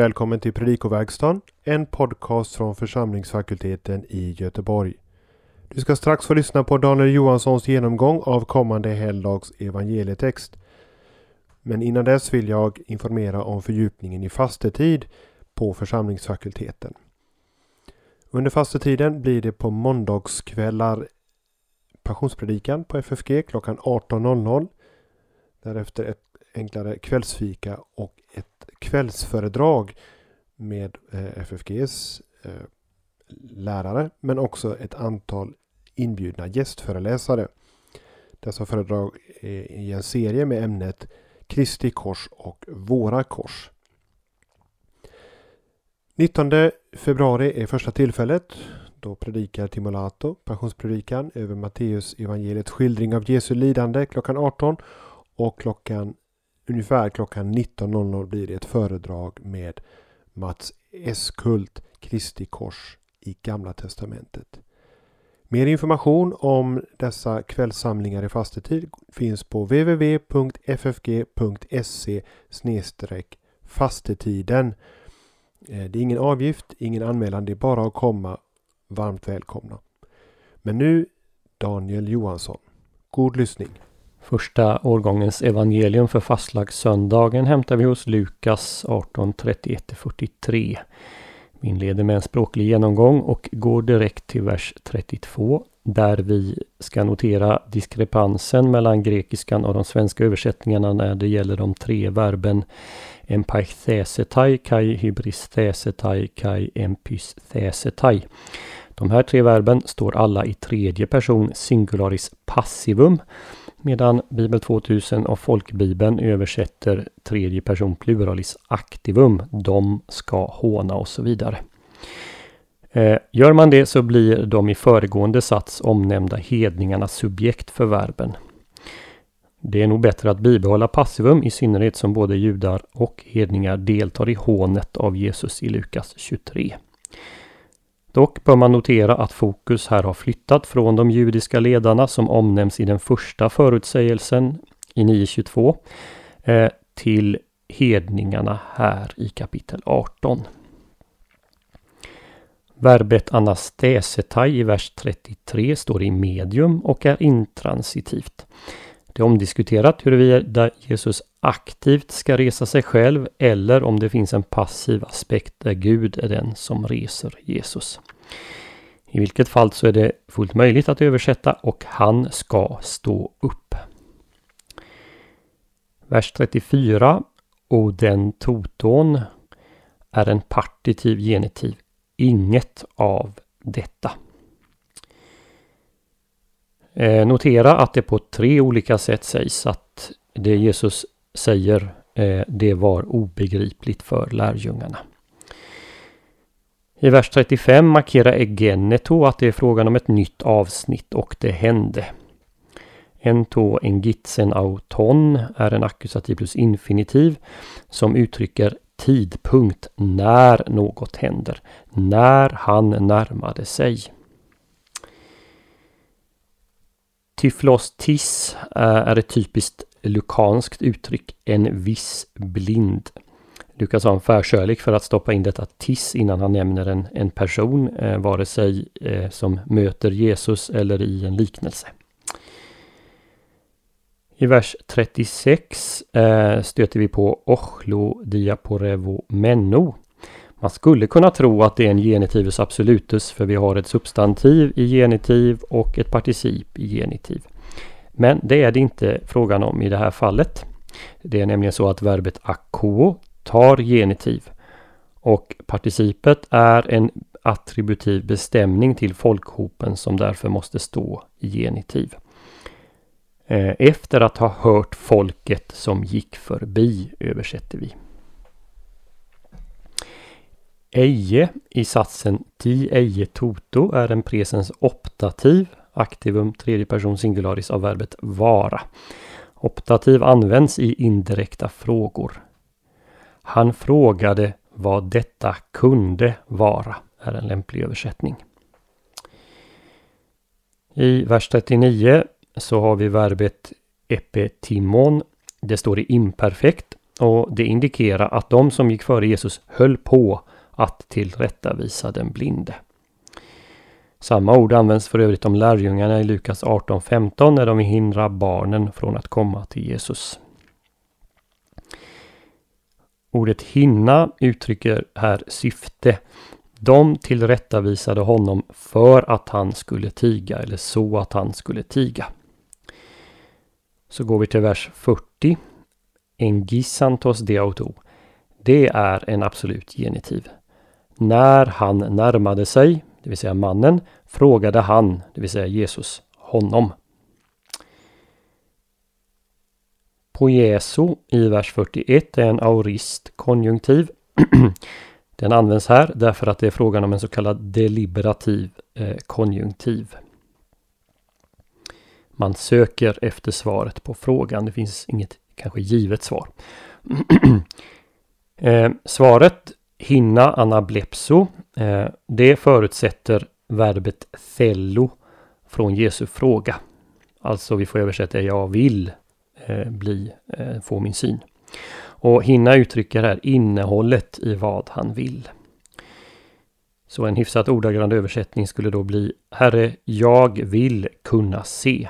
Välkommen till Predikoverkstan, en podcast från församlingsfakulteten i Göteborg. Du ska strax få lyssna på Daniel Johanssons genomgång av kommande helgdags evangelietext. Men innan dess vill jag informera om fördjupningen i fastetid på församlingsfakulteten. Under fastetiden blir det på måndagskvällar passionspredikan på FFG klockan 18.00. Därefter ett enklare kvällsfika och kvällsföredrag med eh, FFGs eh, lärare men också ett antal inbjudna gästföreläsare. Dessa föredrag är i en serie med ämnet Kristi kors och våra kors. 19 februari är första tillfället. Då predikar Timolato passionspredikan över Matteus evangeliets skildring av Jesu lidande klockan 18 och klockan ungefär klockan 19.00 blir det ett föredrag med Mats Eskult, Kristi kors i Gamla Testamentet. Mer information om dessa kvällssamlingar i fastetid finns på www.ffg.se fastetiden. Eh, det är ingen avgift, ingen anmälan, det är bara att komma. Varmt välkomna. Men nu Daniel Johansson. God lyssning. Första årgångens evangelium för fastlagssöndagen hämtar vi hos Lukas 18.31-43. Vi inleder med en språklig genomgång och går direkt till vers 32 där vi ska notera diskrepansen mellan grekiskan och de svenska översättningarna när det gäller de tre verben empaithesetai, kai hybristhesetai, kai empysthesetai. De här tre verben står alla i tredje person singularis passivum medan Bibel 2000 och Folkbibeln översätter tredje person pluralis activum. De ska håna och så vidare. Eh, gör man det så blir de i föregående sats omnämnda hedningarnas subjekt för verben. Det är nog bättre att bibehålla passivum i synnerhet som både judar och hedningar deltar i hånet av Jesus i Lukas 23. Dock bör man notera att fokus här har flyttat från de judiska ledarna som omnämns i den första förutsägelsen i 9.22 eh, till hedningarna här i kapitel 18. Verbet anastesetai i vers 33 står i medium och är intransitivt. Det är omdiskuterat huruvida Jesus aktivt ska resa sig själv eller om det finns en passiv aspekt där Gud är den som reser Jesus. I vilket fall så är det fullt möjligt att översätta och han ska stå upp. Vers 34 och den toton är en partitiv genitiv. Inget av detta. Eh, notera att det på tre olika sätt sägs att det Jesus säger eh, det var obegripligt för lärjungarna. I vers 35 markerar Egeneto att det är frågan om ett nytt avsnitt och det hände. Ento engitsen auton är en ackusativ plus infinitiv som uttrycker tidpunkt när något händer. När han närmade sig. Tyflos tis eh, är ett typiskt lukanskt uttryck, en viss blind. Lukas har en förkärlek för att stoppa in detta tiss innan han nämner en, en person, eh, vare sig eh, som möter Jesus eller i en liknelse. I vers 36 eh, stöter vi på ochlo diaporevo menno. Man skulle kunna tro att det är en genitivus absolutus för vi har ett substantiv i genitiv och ett particip i genitiv. Men det är det inte frågan om i det här fallet. Det är nämligen så att verbet akko tar genitiv och participet är en attributiv bestämning till folkhopen som därför måste stå i genitiv. Eh, efter att ha hört folket som gick förbi översätter vi. Eje i satsen ti eje toto är en presens optativ, aktivum tredje person singularis av verbet vara. Optativ används i indirekta frågor. Han frågade vad detta kunde vara, är en lämplig översättning. I vers 39 så har vi verbet epetimon. Det står i imperfekt och det indikerar att de som gick före Jesus höll på att tillrättavisa den blinde. Samma ord används för övrigt om lärjungarna i Lukas 18.15 när de vill hindra barnen från att komma till Jesus. Ordet hinna uttrycker här syfte. De tillrättavisade honom för att han skulle tiga eller så att han skulle tiga. Så går vi till vers 40. Engisantos deauto. Det är en absolut genitiv. När han närmade sig, det vill säga mannen, frågade han, det vill säga Jesus, honom. Poieso i vers 41 är en aurist konjunktiv. Den används här därför att det är frågan om en så kallad deliberativ eh, konjunktiv. Man söker efter svaret på frågan. Det finns inget kanske givet svar. Eh, svaret hinna anablepso. Eh, det förutsätter verbet thello från Jesu fråga. Alltså vi får översätta jag vill eh, bli, eh, få min syn. Och hinna uttrycker här innehållet i vad han vill. Så en hyfsat ordagrann översättning skulle då bli Herre, jag vill kunna se.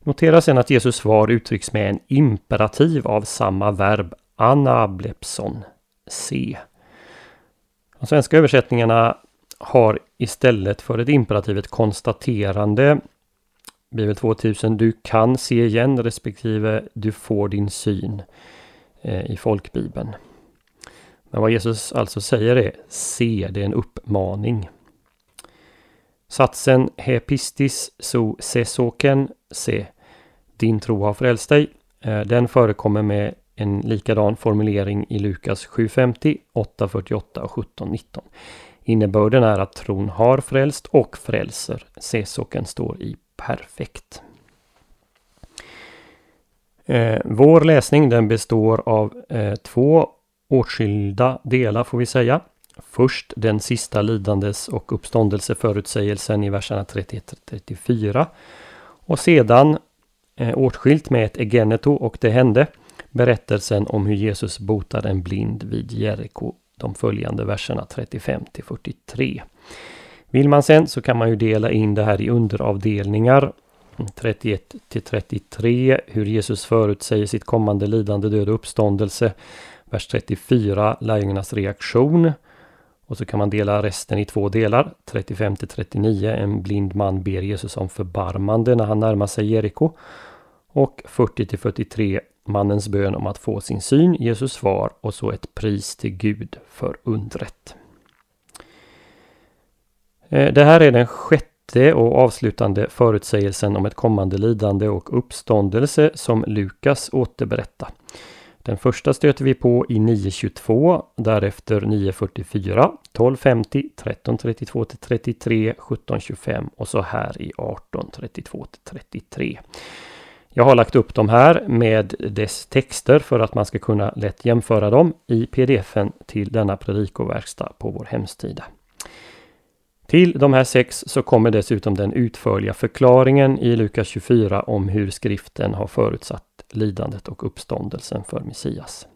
Notera sen att Jesus svar uttrycks med en imperativ av samma verb anablepson, C. De svenska översättningarna har istället för ett imperativ ett konstaterande. Bibel 2000, du kan se igen respektive du får din syn eh, i folkbibeln. Men vad Jesus alltså säger är se, det är en uppmaning. Satsen hepistis so sesoken se, din tro har frälst dig. Eh, den förekommer med en likadan formulering i Lukas 7.50, 8.48 och 17.19. Innebörden är att tron har frälst och frälser. Sesoken står i perfekt. Eh, vår läsning den består av eh, två åtskilda delar får vi säga. Först den sista lidandes och uppståndelseförutsägelsen i verserna 31-34. Och sedan eh, åtskilt med ett egeneto och det hände berättelsen om hur Jesus botade en blind vid Jeriko de följande verserna 35 till 43. Vill man sen så kan man ju dela in det här i underavdelningar 31 till 33 hur Jesus förutsäger sitt kommande lidande, död och uppståndelse. Vers 34 lärjungarnas reaktion. Och så kan man dela resten i två delar. 35 till 39 en blind man ber Jesus om förbarmande när han närmar sig Jeriko. Och 40 till 43 mannens bön om att få sin syn, Jesus svar och så ett pris till Gud för undret. Eh, det här är den sjätte och avslutande förutsägelsen om ett kommande lidande och uppståndelse som Lukas återberättar. Den första stöter vi på i 9.22, därefter 9.44, 12.50, 13.32 33, 17.25 och så här i 18.32 33. Jag har lagt upp de här med dess texter för att man ska kunna lätt jämföra dem i pdfen till denna predikoverkstad på vår hemsida. Till de här sex så kommer dessutom den utförliga förklaringen i Lukas 24 om hur skriften har förutsatt lidandet och uppståndelsen för Messias.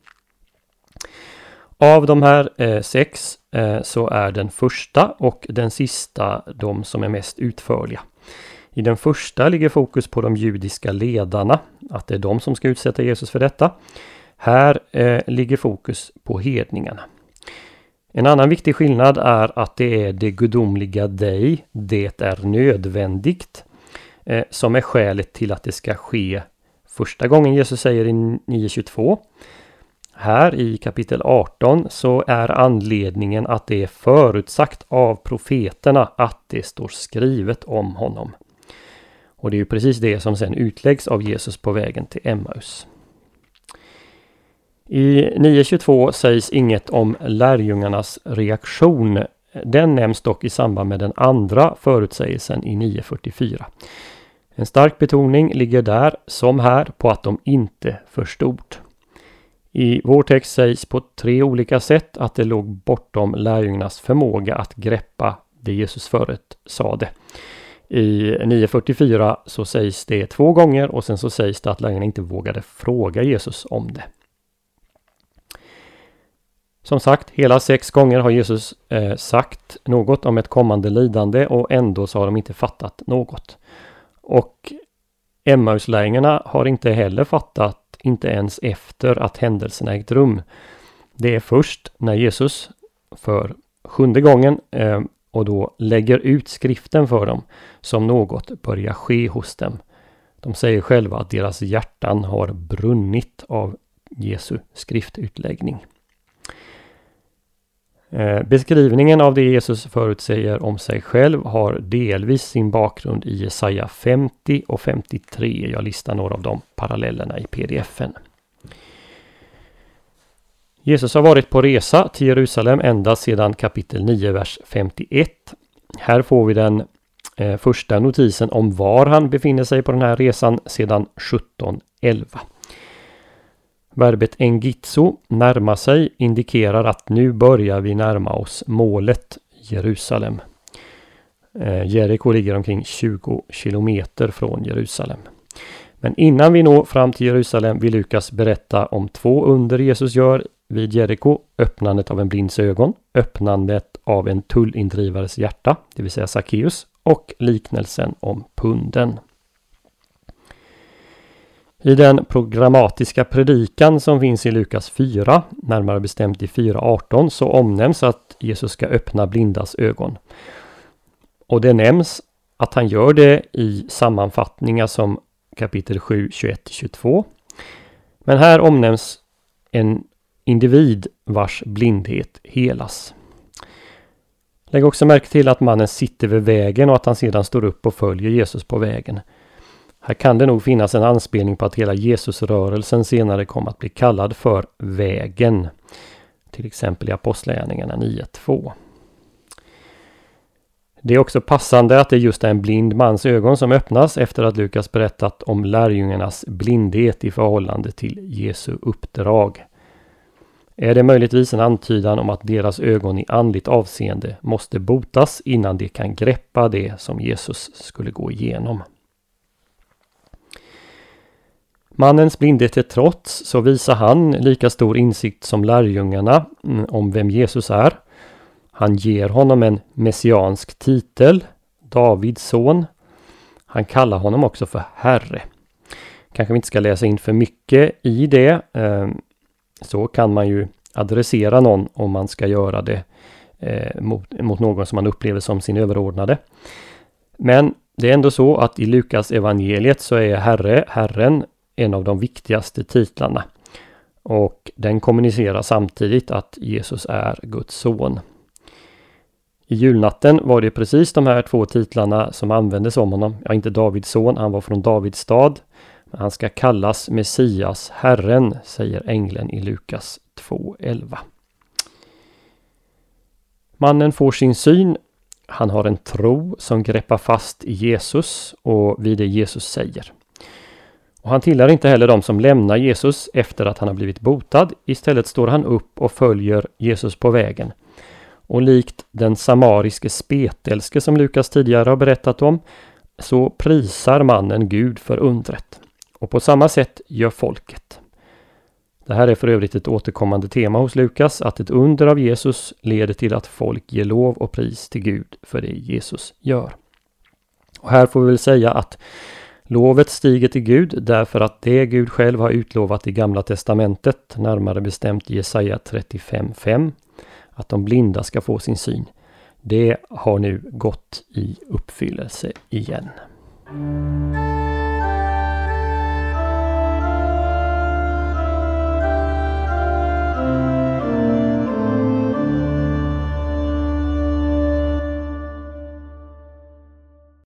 Av de här eh, sex eh, så är den första och den sista de som är mest utförliga. I den första ligger fokus på de judiska ledarna, att det är de som ska utsätta Jesus för detta. Här eh, ligger fokus på hedningarna. En annan viktig skillnad är att det är det gudomliga dig, det är nödvändigt, eh, som är skälet till att det ska ske första gången Jesus säger i 9.22. Här i kapitel 18 så är anledningen att det är förutsagt av profeterna att det står skrivet om honom. Och det är ju precis det som sen utläggs av Jesus på vägen till Emmaus. I 9.22 sägs inget om lärjungarnas reaktion. Den nämns dock i samband med den andra förutsägelsen i 9.44. En stark betoning ligger där, som här, på att de inte förstod. I vår text sägs på tre olika sätt att det låg bortom lärjungarnas förmåga att greppa det Jesus förut sade. I 9.44 så sägs det två gånger och sen så sägs det att lärjungarna inte vågade fråga Jesus om det. Som sagt, hela sex gånger har Jesus eh, sagt något om ett kommande lidande och ändå så har de inte fattat något. Och Emmauslärjungarna har inte heller fattat, inte ens efter att händelserna ägt rum. Det är först när Jesus för sjunde gången eh, och då lägger ut skriften för dem som något börjar ske hos dem. De säger själva att deras hjärtan har brunnit av Jesu skriftutläggning. Eh, beskrivningen av det Jesus förutsäger om sig själv har delvis sin bakgrund i Jesaja 50 och 53. Jag listar några av de parallellerna i pdfen. Jesus har varit på resa till Jerusalem ända sedan kapitel 9, vers 51. Här får vi den eh, första notisen om var han befinner sig på den här resan sedan 1711. Verbet engitso, närma sig, indikerar att nu börjar vi närma oss målet Jerusalem. Eh, Jeriko ligger omkring 20 kilometer från Jerusalem. Men innan vi når fram till Jerusalem vill Lukas berätta om två under Jesus gör vid Jeriko. Öppnandet av en blinds ögon, öppnandet av en tullindrivares hjärta, det vill säga Sackeus, och liknelsen om punden. I den programmatiska predikan som finns i Lukas 4, närmare bestämt i 4.18, så omnämns att Jesus ska öppna blindas ögon. Och det nämns att han gör det i sammanfattningar som kapitel 7, 21-22. Men här omnämns en individ vars blindhet helas. Lägg också märke till att mannen sitter vid vägen och att han sedan står upp och följer Jesus på vägen. Här kan det nog finnas en anspelning på att hela Jesusrörelsen senare kom att bli kallad för vägen. Till exempel i Apostlagärningarna 9.2. Det är också passande att det just är en blind mans ögon som öppnas efter att Lukas berättat om lärjungarnas blindhet i förhållande till Jesu uppdrag. Är det möjligtvis en antydan om att deras ögon i andligt avseende måste botas innan de kan greppa det som Jesus skulle gå igenom? Mannens blindhet till trots så visar han lika stor insikt som lärjungarna mm, om vem Jesus är. Han ger honom en messiansk titel, Davids son. Han kallar honom också för Herre. Kanske vi inte ska läsa in för mycket i det. Eh, så kan man ju adressera någon om man ska göra det eh, mot, mot någon som man upplever som sin överordnade. Men det är ändå så att i Lukas evangeliet så är Herre, Herren, en av de viktigaste titlarna. Och den kommunicerar samtidigt att Jesus är Guds son. I julnatten var det precis de här två titlarna som användes om honom. Ja, inte Davids son, han var från Davids stad. Han ska kallas Messias, Herren, säger ängeln i Lukas 2.11. Mannen får sin syn. Han har en tro som greppar fast i Jesus och vid det Jesus säger. Och han tillhör inte heller de som lämnar Jesus efter att han har blivit botad. Istället står han upp och följer Jesus på vägen. Och likt den samariske spetälske som Lukas tidigare har berättat om så prisar mannen Gud för undret. Och på samma sätt gör folket. Det här är för övrigt ett återkommande tema hos Lukas, att ett under av Jesus leder till att folk ger lov och pris till Gud för det Jesus gör. Och här får vi väl säga att lovet stiger till Gud därför att det Gud själv har utlovat i Gamla Testamentet, närmare bestämt Jesaja 35.5, att de blinda ska få sin syn. Det har nu gått i uppfyllelse igen.